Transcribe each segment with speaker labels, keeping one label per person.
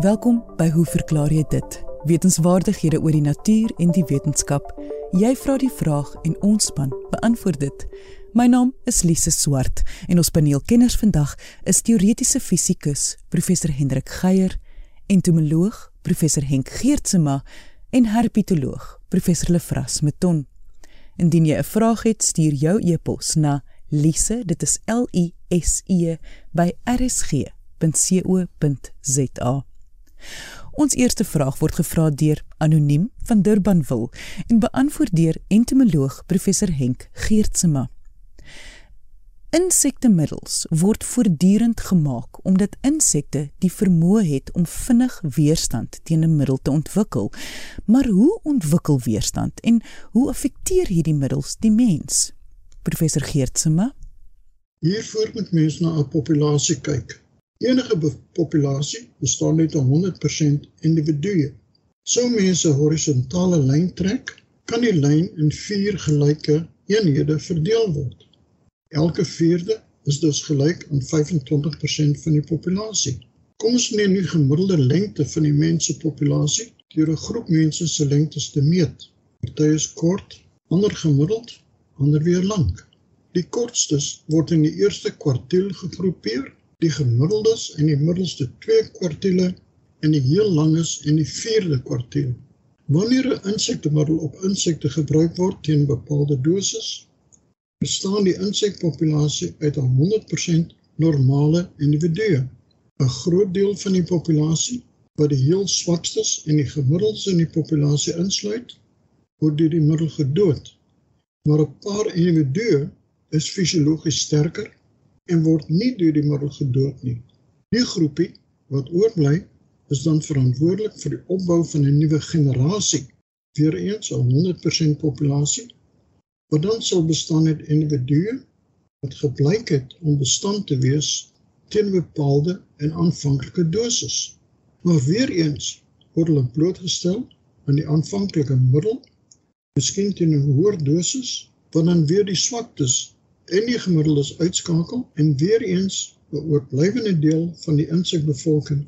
Speaker 1: Welkom by Hoe verklaar jy dit? Wetenskapwaardighede oor die natuur en die wetenskap. Jy vra die vraag en ons span beantwoord dit. My naam is Lise Swart en ons paneelkenners vandag is teoretiese fisikus professor Hendrik Geier, entomoloog professor Henk Geertsema en herpetoloog professor Lefras Meton. Indien jy 'n vraag het, stuur jou e-pos na lise, dit is L I S E by rsg.co.za. Ons eerste vraag word gevra deur anoniem van Durbanville en beantwoord deur entomoloog professor Henk Geertsema. Insektemiddels word voortdurend gemaak omdat insekte die vermoë het om vinnig weerstand teen 'n middel te ontwikkel. Maar hoe ontwikkel weerstand en hoe affekteer hierdie middels die mens? Professor Geertsema.
Speaker 2: Hiervoor moet mens na 'n populasie kyk. Enige populasie bestaan net uit 100% individue. Sou mense 'n horisontale lyn trek, kan die lyn in vier gelyke eenhede verdeel word. Elke vierde is dus gelyk aan 25% van die populasie. Kom ons neem die gemiddelde lengte van die mensepopulasie deur 'n groep mense se lengtes te meet. Party is kort, ander gemiddeld, ander weer lank. Die kortstes word in die eerste kwartiel gegroepeer, die gemiddeldes in die middelste twee kwartiele en die heel langes in die vierde kwartiel. Wanneer 'n insektemiddel op insekte gebruik word teen bepaalde doses, bestaan die insekpopulasie uit 100% normale individue. 'n Groot deel van die populasie, wat die heel swakstes en die gemiddeldes in die populasie insluit, word deur die middel gedood. Maar 'n paar individue is fisiologies sterker en word nie deur die middel gedood nie. Die groepie wat oorbly is dan verantwoordelik vir die opbou van 'n nuwe generasie, weer eens 'n 100% populasie wat dan sal bestaan uit individue wat gebleik het om bestand te wees teen bepaalde en aanvanklike doses. Maar weer eens word hulle blootgestel aan die aanvanklike middel, miskien teen 'n hoër dosis, wat dan weer die swaktes en die gemiddeldes uitskakel en weer eens 'n oorblywende deel van die insekbevolking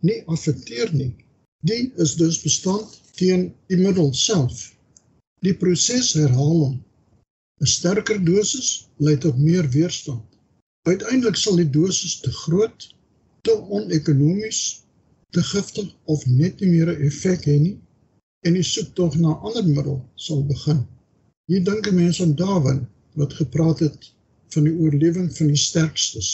Speaker 2: nie affekteer nie. Die is dus bestand teen die middel self. Die proses herhaal hom. 'n Sterker dosis lei tot meer weerstand. Uiteindelik sal die dosis te groot, te onekonomies, te giftig of net nie meer 'n effek hê nie en die soektog na 'n ander middel sal begin. Hier dink mense aan Darwin wat gepraat het van die oorlewing van die sterkstes.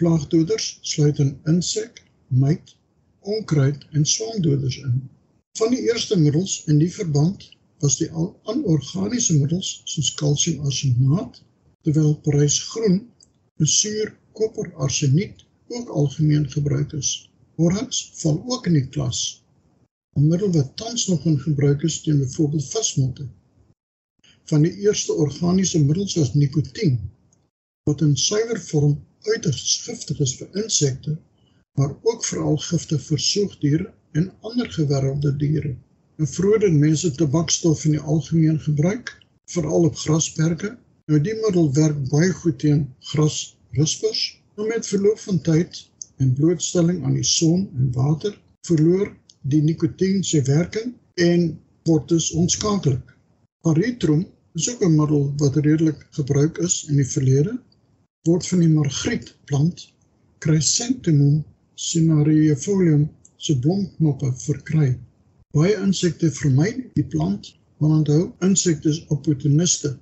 Speaker 2: Plaagdoders sluit in insek, myt, onkruid en swaamdoders in. Van die eerste middels in die verband was die anorganiese middels soos kalsiumarsenaat, terwyl Parys groen, besuur, koper, arseniet ook algemeen gebruik is. Borax val ook in die klas. 'n Middel wat tans nog in gebruik is teen byvoorbeeld vismotte van die eerste organiese middels was nikotien wat in suiwer vorm uiters giftig is vir insekte maar ook veral giftig vir soogdiere en ander gewervelde diere. En vroeër het mense tabakstof in die algemeen gebruik veral op grasperke. Nou die middel werk baie goed teen grasrispers, maar met verloop van tyd en blootstelling aan die son en water verloor die nikotien sy werking en word dus onskakelik. Paritrum is ook 'n middel wat redelik gebruik is in die verlede. Word van die margrietplant Chrysanthemum cinereifolium se blomknoppe verkry. Baie insekte vermy die plant want onthou insekte is opportuniste.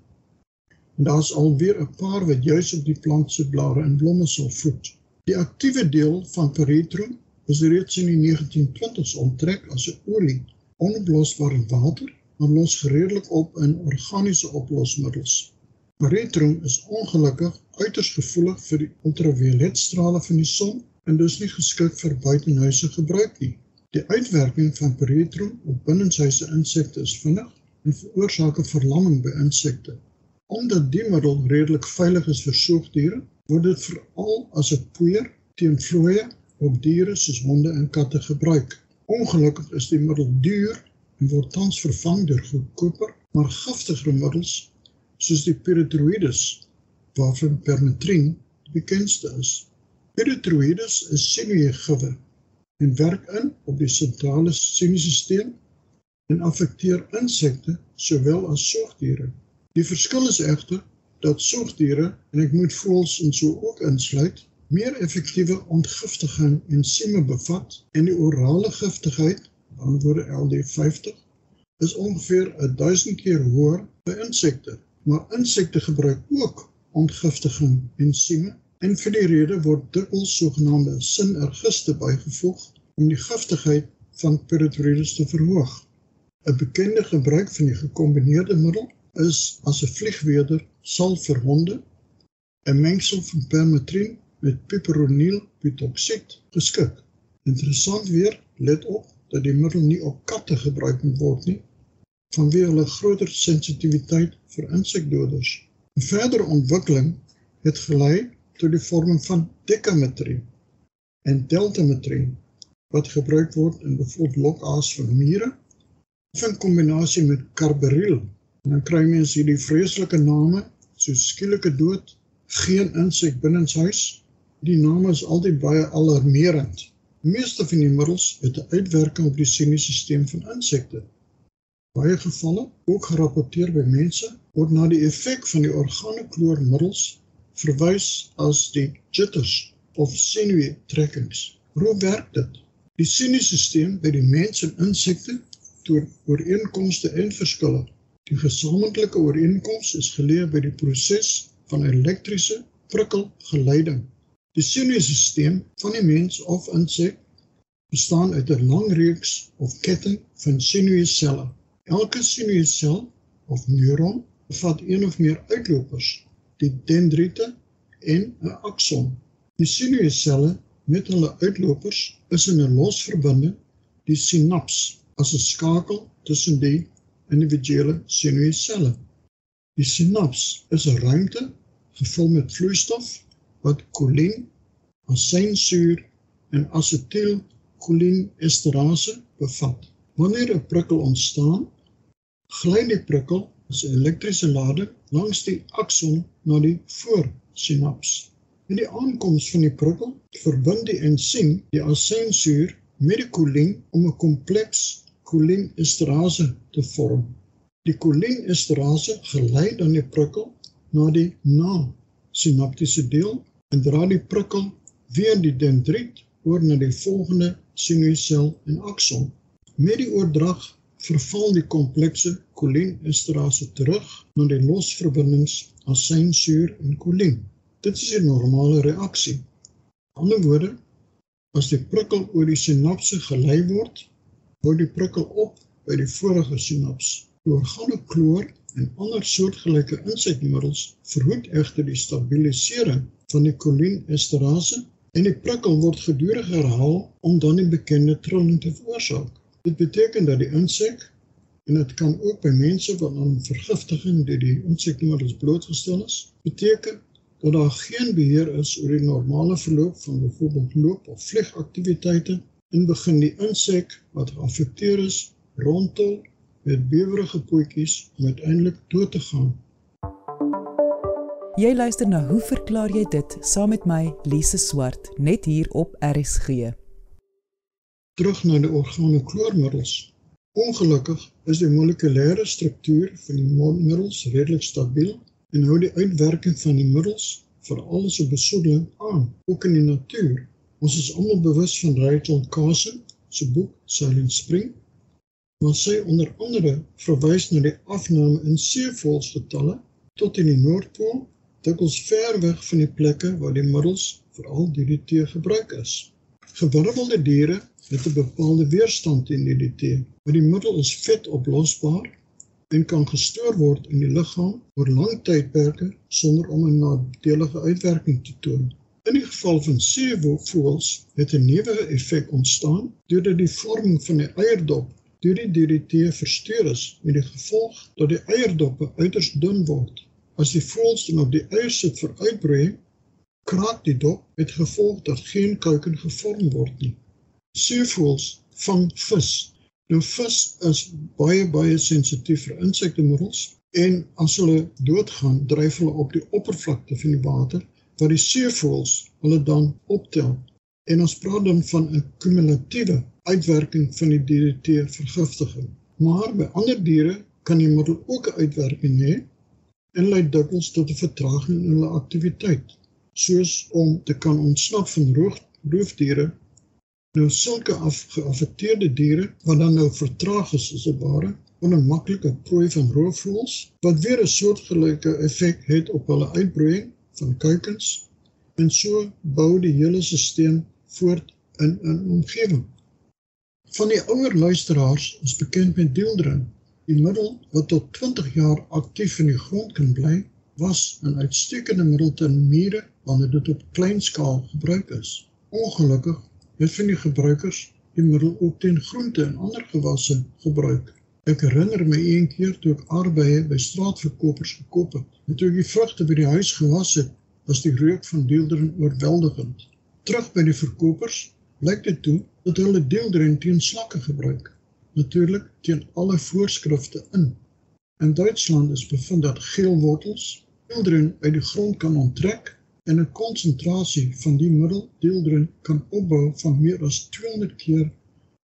Speaker 2: En daar's alweer 'n paar wat juis op die plant se blare en blomme sal voed. Die aktiewe deel van Paritrum is reeds in die 1920s onttrek as 'n olie onoplosbaar in water maar los gereedelik op in organiese oplosmiddels. Paritrum is ongelukkig uiters gevoelig vir die ultravioletstrale van die son en dus nie geskik vir buitehuise gebruik nie. Die uitwerking van paritrum op binnenshuise insekte is vinnig en veroorsaak 'n verlamming by insekte. Omdat die middel redelik veilig is vir soogdiere, word dit veral as 'n poeier teen vlooie op diere soos honde en katte gebruik. Ongelukkig is die middel duur en word tans vervang deur goedkoper maar giftiger middels soos die pyrethroides waarvan permetrin die bekendste is. Pyrethroides is senuweegiewe en werk in op die sentrale senuistelsel en affekteer insekte sowel as soogdiere. Die verskil is egter dat soogdiere en ek moet voels en so ook insluit meer effektiewe ontgiftiging ensieme bevat en die orale giftigheid, antwoorde LD50, is ongeveer 1000 keer hoër by insekte. Maar insekte gebruik ook ontgiftiging ensieme en vir die rede word dikwels sogenaamde sinergiste bygevoeg om die giftigheid van pyrethroides te verhoog. 'n Bekende gebruik van die gekombineerde middel is as 'n vliegweder sal vir honde 'n mengsel van permetrien met piperoniel butoksied geskik. Interessant weer, let op dat die middel nie op katte gebruik moet word nie vanweë hulle groter sensitiwiteit vir insekdoders. 'n Verdere ontwikkeling het gelei tot die vorming van dekametrien en deltametrien wat gebruik word in bevoeld lokaas vir mure in kombinasie met carbaryl En dan kry mense hierdie vreeslike name, so skielike dood, geen insek binnenshuis. Die name is altyd baie alarmerend. Meeste van die middels het 'n uitwerking op die senuistelsel van insekte. Baie gevalle, ook gerapporteer by mense, word na die effek van die organokloormiddels verwys as die jitters of senuweetrekkings. Hoe werk dit? Die senuistelsel by die mens en insekte toon ooreenkomste en verskille Die gesamentlike ooreenkoms is geleë by die proses van elektriese prikkelgeleiding. Die senuistelsel van die mens of insek bestaan uit 'n lang reeks of ketting van senuiselle. Elke senuissel of neuron bevat een of meer uitlopers, die dendriete en 'n akson. Die senuisselle met hulle uitlopers is in 'n losverbinding, die sinaps, as 'n skakel tussen die individuele senuiselle. Die sinaps is 'n ruimte gevul met vloeistof wat kolien, asynsuur en asetielkolinesterase bevat. Wanneer 'n prikkel ontstaan, gly die prikkel 'n elektriese lading langs die akson na die voorsinaps. Met die aankoms van die prikkel verbind die ensiem die asynsuur met die kolien om 'n kompleks kolinesterase te vorm. Die kolinesterase gelei dan die prikkel na die na-sinaptiese deel en dra die prikkel weer die dendriet oor na die volgende senuissel en akson. Met die oordrag verval die komplekse kolinesterase terug na die losverbindings asynsuur en kolien. Dit is 'n normale reaksie. In ander woorde, as die prikkel oor die sinapse gelei word, hou die prikkel op by die vorige sinaps. Die organokloor en ander soortgelyke insekmiddels verhoed egter die stabilisering van die kolinesterase en die prikkel word gedurig herhaal om dan die bekende trilling te veroorsaak. Dit beteken dat die insek en dit kan ook by mense wat aan vergiftiging deur die insekmiddels blootgestel is, beteken dat daar geen beheer is oor die normale verloop van byvoorbeeld loop of vliegaktiwiteite en begin die insek wat geaffekteer is rondtel met bewerige pootjies om uiteindelik dood te gaan.
Speaker 1: Jy luister na hoe verklaar jy dit saam met my Lise Swart net hier op RSG.
Speaker 2: Terug na die organokloormiddels. Ongelukkig is die molekulêre struktuur van die middels redelik stabiel en hou die uitwerking van die middels veral as 'n besoedeling aan, ook in die natuur Ons is almal bewus van Rachel Carson se boek Silent Spring. Maar sy onder andere verwys na die afname in seevoëlsgetalle tot in die Noordpool, dikwels ver weg van die plekke waar die middels veral DDT gebruik is. Gewirbelde diere het 'n bepaalde weerstand teen DDT, maar die middel is vetoplosbaar en kan gestoor word in die liggaam oor lang tydperke sonder om 'n nadelige uitwerking te toon. In die geval van seevoëls het 'n nuwe effek ontstaan deurdat die vorming van die eierdop deur die DDT versteur is met die gevolg dat die eierdoppe uiters dun word. As die voëls dan op die eiers sit vir uitbreiding, kraak die dop met gevolg dat geen kuiken gevorm word nie. Seevoëls vang vis. Nou vis is baie baie sensitief vir insektemiddels en as hulle doodgaan, dryf hulle op die oppervlakte van die water wat die seevoëls hulle dan optel. En ons praat dan van 'n kumulatiewe uitwerking van die DDT vergiftiging. Maar by ander diere kan die middel ook 'n uitwerking hê en lei dikwels tot 'n vertraging in hulle aktiwiteit, soos om te kan ontsnap van roofdiere. Nou sulke afgeaffekteerde diere wat dan nou vertraag is as 'n ware onder maklike prooi van roofvoëls wat weer 'n soortgelyke effek het op hulle uitbroeiing van kuikens en so bou die hele stelsel voort in 'n omgewing. Van die ouer luisteraars is bekend met dieldrin. Die middel wat tot 20 jaar aktief in die grond kan bly, was 'n uitstekende middel teen mure wanneer dit op klein skaal gebruik is. Ongelukkig het van die gebruikers die middel ook teen groente en ander gewasse gebruik. Ek herinner my een keer toe ek arbeie by straatverkopers gekoop het. En toe ek die vrugte by die huis gewas het, was die reuk van deelderen oorweldigend. Terug by die verkopers, blyk dit toe dat hulle deelderen teen slakke gebruik. Natuurlik teen alle voorskrifte in. In Duitsland is bevind dat geel wortels deelderen uit die grond kan onttrek en 'n konsentrasie van die middel deelderen kan opbou van meer as 200 keer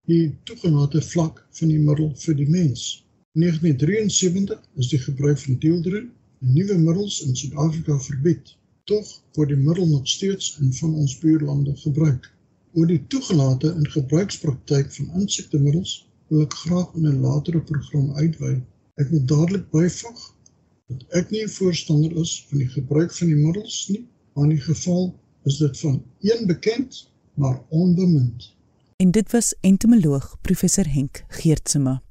Speaker 2: die toegelate vlak van die middel vir die mens. In 1973 is die gebruik van deeldrin en nuwe middels in Suid-Afrika verbied. Tog word die middel nog steeds in van ons buurlande gebruik. Oor die toegelate en gebruikspraktyk van insektemiddels wil ek graag in 'n latere program uitwy. Ek wil dadelik byvoeg dat ek nie 'n voorstander is van die gebruik van die middels nie, maar in die geval is dit van een bekend maar onbemind
Speaker 1: en dit was entomoloog professor Henk Geertsema.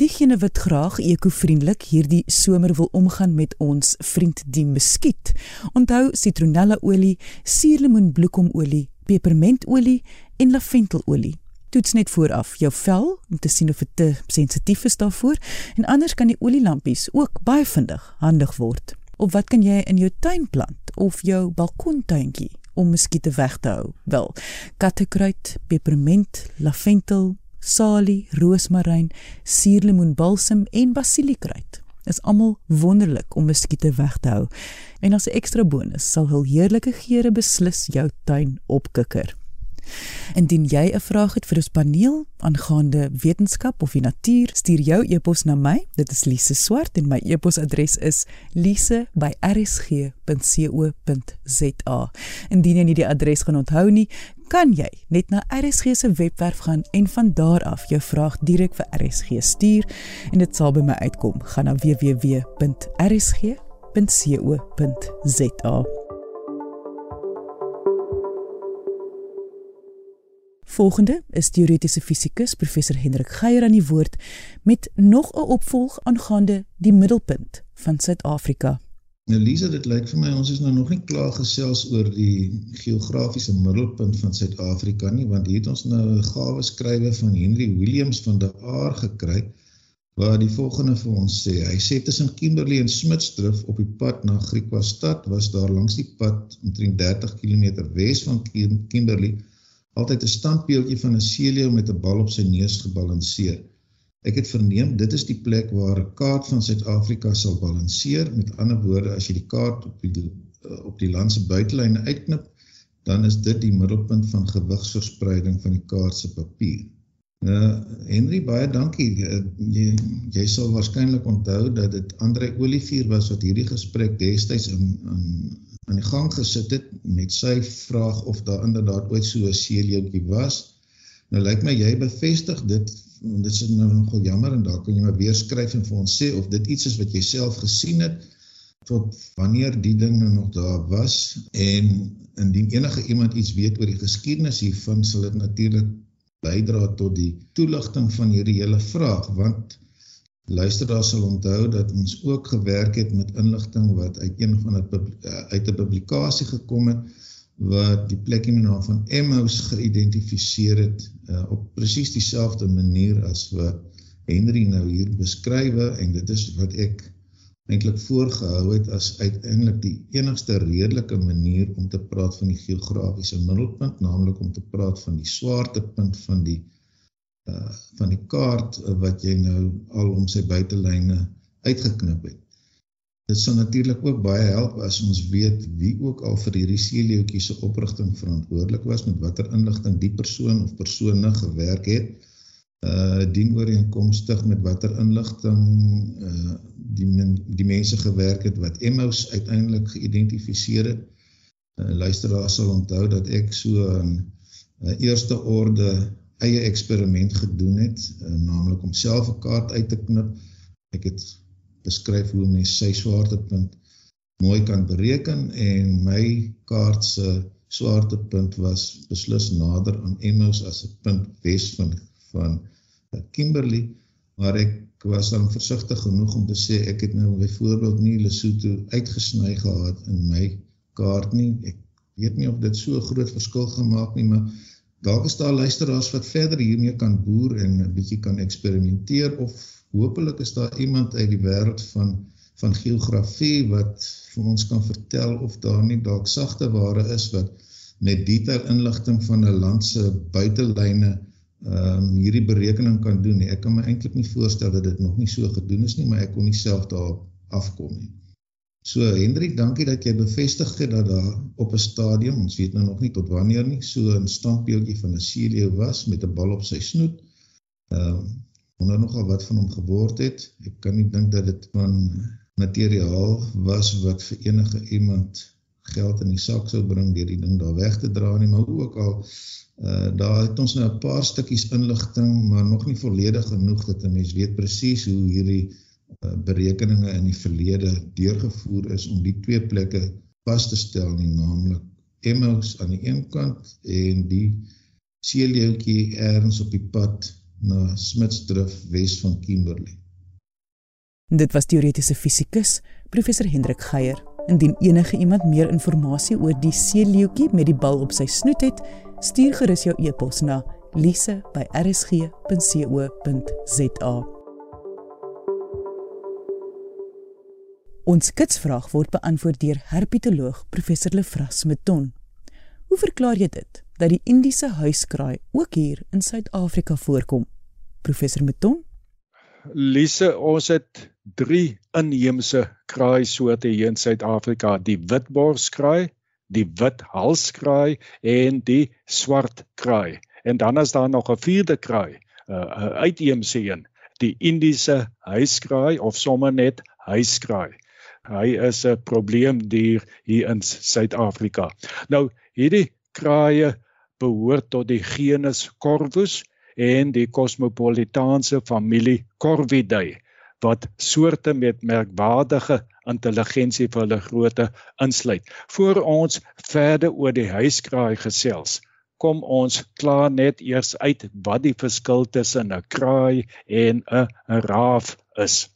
Speaker 1: Diegene wat graag ekovriendelik hierdie somer wil omgaan met ons vriend die muskiet. Onthou sitronellaolie, suurlemoenbloekomolie, pepermentolie en laventelolie. Toets net vooraf jou vel om te sien of dit te sensitief is daarvoor en anders kan die olielampies ook baie vinnig handig word. Of wat kan jy in jou tuin plant of jou balkontuintjie? om muskiete weg te hou. Wel, kattekruid, peperment, laventel, salie, roosmaryn, suurlemoenbalsem en basiliekruid is almal wonderlik om muskiete weg te hou. En as 'n ekstra bonus sal hul heerlike geure beslis jou tuin opkikker. Indien jy 'n vraag het vir ons paneel aangaande wetenskap of die natuur, stuur jou e-pos na my. Dit is Lise Swart en my e-posadres is lise@rsg.co.za. Indien jy nie die adres gaan onthou nie, kan jy net na RSG se webwerf gaan en van daar af jou vraag direk vir RSG stuur en dit sal by my uitkom. Gaan na www.rsg.co.za. Volgende is teoretiese fisikus professor Hendrik Geier aan die woord met nog 'n opvolg aangaande die middelpunt van Suid-Afrika.
Speaker 3: Elisa, dit lyk vir my ons is nou nog nie klaar gesels oor die geografiese middelpunt van Suid-Afrika nie, want hier het ons nou 'n gawe skrywe van Henry Williams van der Aar gekry waar die volgende vir ons sê. Hy sê tussen Kimberley en Smitsdrift op die pad na Griekwastad was daar langs die pad omtrent 30 km wes van Kimberley altyd 'n standbeeldjie van 'n seeleeu met 'n bal op sy neus gebalanseer. Ek het verneem dit is die plek waar 'n kaart van Suid-Afrika sal balanseer. Met ander woorde, as jy die kaart op die eh, op die land se buitelyne uitknip, dan is dit die middelpunt van gewigsverspreiding van die kaart se papier. Nou Henry, baie dankie. Jy jy sal waarskynlik onthou dat dit Andre Olivier was wat hierdie gesprek destyds in in aan die gang gesit het met sy vraag of daar inderdaad ooit so 'n seeleutjie was. Nou lyk my jy bevestig dit en dit is nou nogal jammer en daar kan jy maar weer skryf en vir ons sê of dit iets is wat jy self gesien het tot wanneer die ding nou nog daar was en indien enige iemand iets weet oor die geskiedenis hiervan sal dit natuurlik bydra tot die toelichting van hierdie hele vraag want luisteraars sal onthou dat ons ook gewerk het met inligting wat uit een van die eh, uit 'n publikasie gekom het wat die plekkie met naam van Emmaus geïdentifiseer het uh, op presies dieselfde manier as wat Henry nou hier beskrywe en dit is wat ek eintlik voorgehou het as uiteindelik die enigste redelike manier om te praat van die geografiese middelpunt, naamlik om te praat van die swaartepunt van die Uh, van die kaart uh, wat jy nou al om sy buitelyne uitgeknip het. Dit sal natuurlik ook baie help as ons weet wie ook al vir hierdie seeleeuetjie se oprigting verantwoordelik was met watter inligting die persoon of persone gewerk het. Uh dien ooreenkomstig met watter inligting uh die men, die mense gewerk het wat Emmaus uiteindelik geïdentifiseer het. Uh luisteraars sal onthou dat ek so 'n uh, eerste orde eie eksperiment gedoen het, uh, naamlik om self 'n kaart uit te knip. Ek het beskryf hoe mens sy swaartepunt mooi kan bereken en my kaart se swaartepunt was beslis nader aan Emmaus as 'n punt wes van van Kimberley, maar ek was dan versigtig genoeg om te sê ek het nou byvoorbeeld nie Lesotho uitgesny gehad in my kaart nie. Ek weet nie of dit so groot verskil gemaak nie, maar dalk is daar luisteraars wat verder hiermee kan boer en 'n bietjie kan eksperimenteer of hopelik is daar iemand uit die wêreld van van geografie wat vir ons kan vertel of daar nie dalk sagte ware is wat met detail inligting van 'n land se buitelyne ehm um, hierdie berekening kan doen nie. Ek kan my eintlik nie voorstel dat dit nog nie so gedoen is nie, maar ek kon nie self daarop afkom nie. So Hendrik, dankie dat jy bevestig het dat daar op 'n stadium, ons weet nou nog nie tot wanneer nie, so 'n standbeeldjie van 'n seeleeu was met 'n bal op sy snoet. Ehm uh, wonder nogal wat van hom geword het. Ek kan nie dink dat dit van materiaal was wat vir enige iemand geld in die sak sou bring deur die ding daar weg te dra nie, maar ook al uh daar het ons nou 'n paar stukkies inligting, maar nog nie volledig genoeg dat 'n mens weet presies hoe hierdie berekeninge in die verlede deurgevoer is om die twee plekke vas te stel nie, naamlik Emmaus aan die een kant en die seeleeuetjie ergens op die pad na Smitsdrift wes van Kimberley.
Speaker 1: Dit was teoretiese fisikus professor Hendrik Geier. Indien enige iemand meer inligting oor die seeleeuetjie met die bal op sy snoet het, stuur gerus jou e-pos na lise@rsg.co.za. Ons kitsvraag word beantwoord deur herpetoloog professor Lefras Meton. Hoe verklaar jy dit? dat die Indiese huiskraai ook hier in Suid-Afrika voorkom. Professor Meton?
Speaker 4: Lise, ons het 3 inheemse kraaisoorte hier in Suid-Afrika: die witborskraai, die withalskraai en die swartkraai. En dan is daar nog 'n vierde kraai, 'n uh, uitheemse een, die Indiese huiskraai of sommer net huiskraai. Hy is 'n probleemdier hier in Suid-Afrika. Nou, hierdie kraaie behoort tot die genus Corvus en die kosmopolitaanse familie Corvidae wat soorte met merkwaardige intelligensie vir hulle grootte insluit. Voor ons verder oor die huiskraai gesels, kom ons klaar net eers uit wat die verskil tussen 'n kraai en 'n raaf is.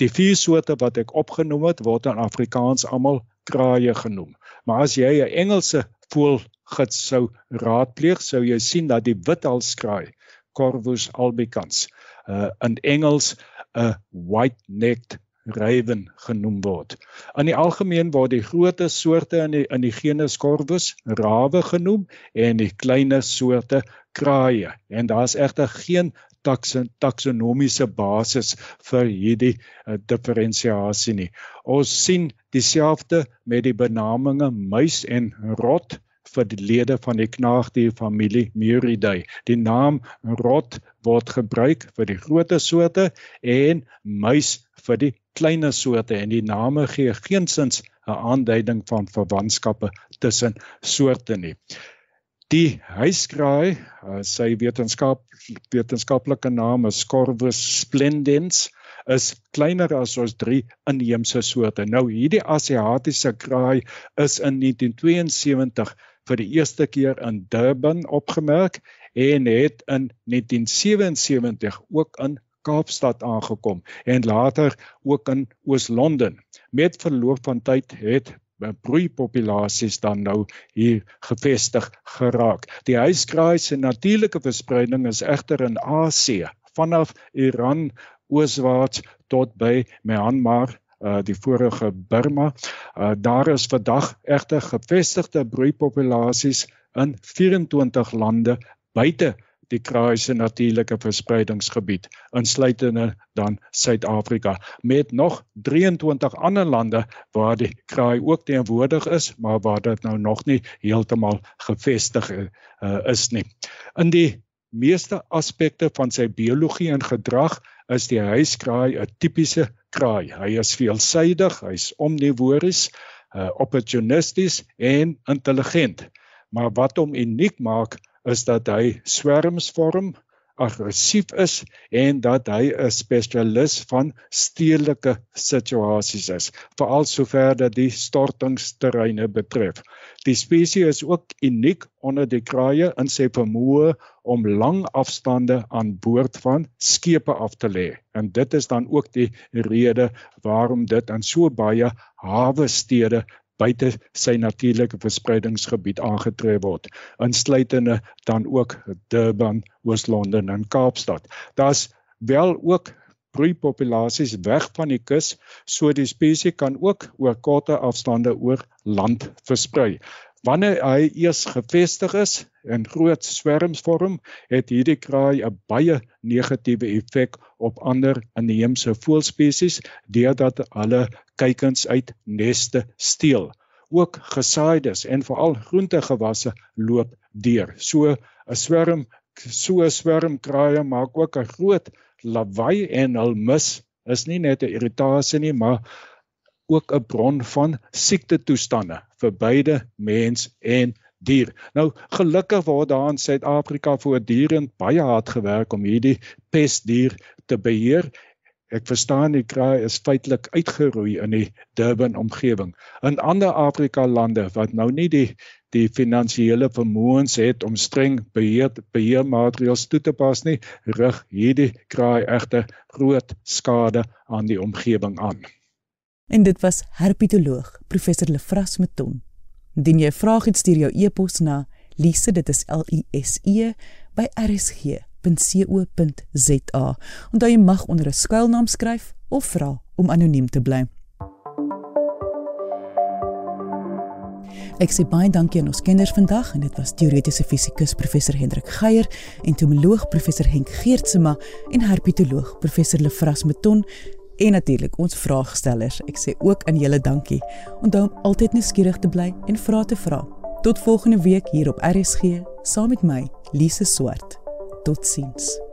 Speaker 4: Die vier soorte wat ek opgenoem het, word in Afrikaans almal kraaie genoem. Maar as jy 'n Engelse voël gids sou raadpleeg, sou jy sien dat die withalskraai Corvus albicans uh in Engels 'n white-necked raven genoem word. In die algemeen word die groot soorte in die in die genus Corvus rawe genoem en die kleiner soorte kraaie. En daar's egter geen taksonomiese basis vir hierdie uh, diferensiasie nie. Ons sien dieselfde met die benaminge muis en rot vir die lede van die knaagdier familie Muridae. Die naam rot word gebruik vir die groter soorte en muis vir die kleiner soorte en die name gee geensins 'n aanduiding van verwantskappe tussen soorte nie. Die huiskraai, uh, sy wetenskap wetenskaplike naam is Corvus splendens, is kleiner as ons drie inheemse soorte. Nou hierdie Asiatiese kraai is in 1972 vir die eerste keer in Durban opgemerk en het in 1977 ook in Kaapstad aangekom en later ook in Oos-London. Met verloop van tyd het broeipopulasies dan nou hier gevestig geraak. Die huiskraai se natuurlike verspreiding is egter in Asië, vanaf Iran ooswaarts tot by Myanmar uh die vorige Burma. Uh daar is vandag egter gevestigde broeipopulasies in 24 lande buite die kraai se natuurlike verspreidingsgebied insluitende dan Suid-Afrika met nog 23 ander lande waar die kraai ook teenwoordig is maar waar dit nou nog nie heeltemal gevestig uh, is nie. In die meeste aspekte van sy biologie en gedrag is die huiskraai 'n tipiese kraai. Hy is veelsidig, hy's omnivories, uh, opportunisties en intelligent. Maar wat hom uniek maak is dat hy swerms vorm, aggressief is en dat hy 'n spesialis van stedelike situasies is, veral sover dat die stortingsterreine betref. Die spesies is ook uniek onder die kraaie in sy vermoë om lang afstande aan boord van skepe af te lê. En dit is dan ook die rede waarom dit in so baie hawe stede buite sy natuurlike verspreidingsgebied aangetref word insluitende dan ook Durban, Oos-London en Kaapstad. Daar's wel ook broeipopulasies weg van die kus, so die spesies kan ook oor korte afstande oor land versprei. Wanneer hy eers gevestig is in groot swerms vorm, het hierdie kraai 'n baie negatiewe effek op ander inheemse voëlspesies deurdat hulle kuikens uit neste steel. Ook gesaaides en veral groentegewasse loop deur. So 'n swerm so 'n swerm kraaie maak ook 'n groot lawaai en hul mis is nie net 'n irritasie nie, maar ook 'n bron van siekte toestande vir beide mens en dier. Nou gelukkig word daar in Suid-Afrika voortdurend baie hard gewerk om hierdie pestdier te beheer. Ek verstaan die kraai is feitelik uitgeroei in die Durban omgewing. In ander Afrika lande wat nou nie die die finansiële vermoëns het om streng beheer beheermaatreëls toe te pas nie, rig hierdie kraai egter groot skade aan die omgewing aan.
Speaker 1: En dit was herpetoloog professor Lefras Meton. Indien jy 'n vraag het, stuur jou e-pos na lise dit is L I S E by rsg.co.za. Onthou jy mag onder 'n skuilnaam skryf of vra om anoniem te bly. Ek sê baie dankie aan ons kinders vandag en dit was teoretiese fisikus professor Hendrik Geier en entomoloog professor Henk Geertsma en herpetoloog professor Lefras Meton en natuurlik ons vraagstellers. Ek sê ook aan julle dankie. Onthou om altyd nuuskierig te bly en vra te vra. Tot volgende week hier op RSG saam met my, Lise Swart. Totsiens.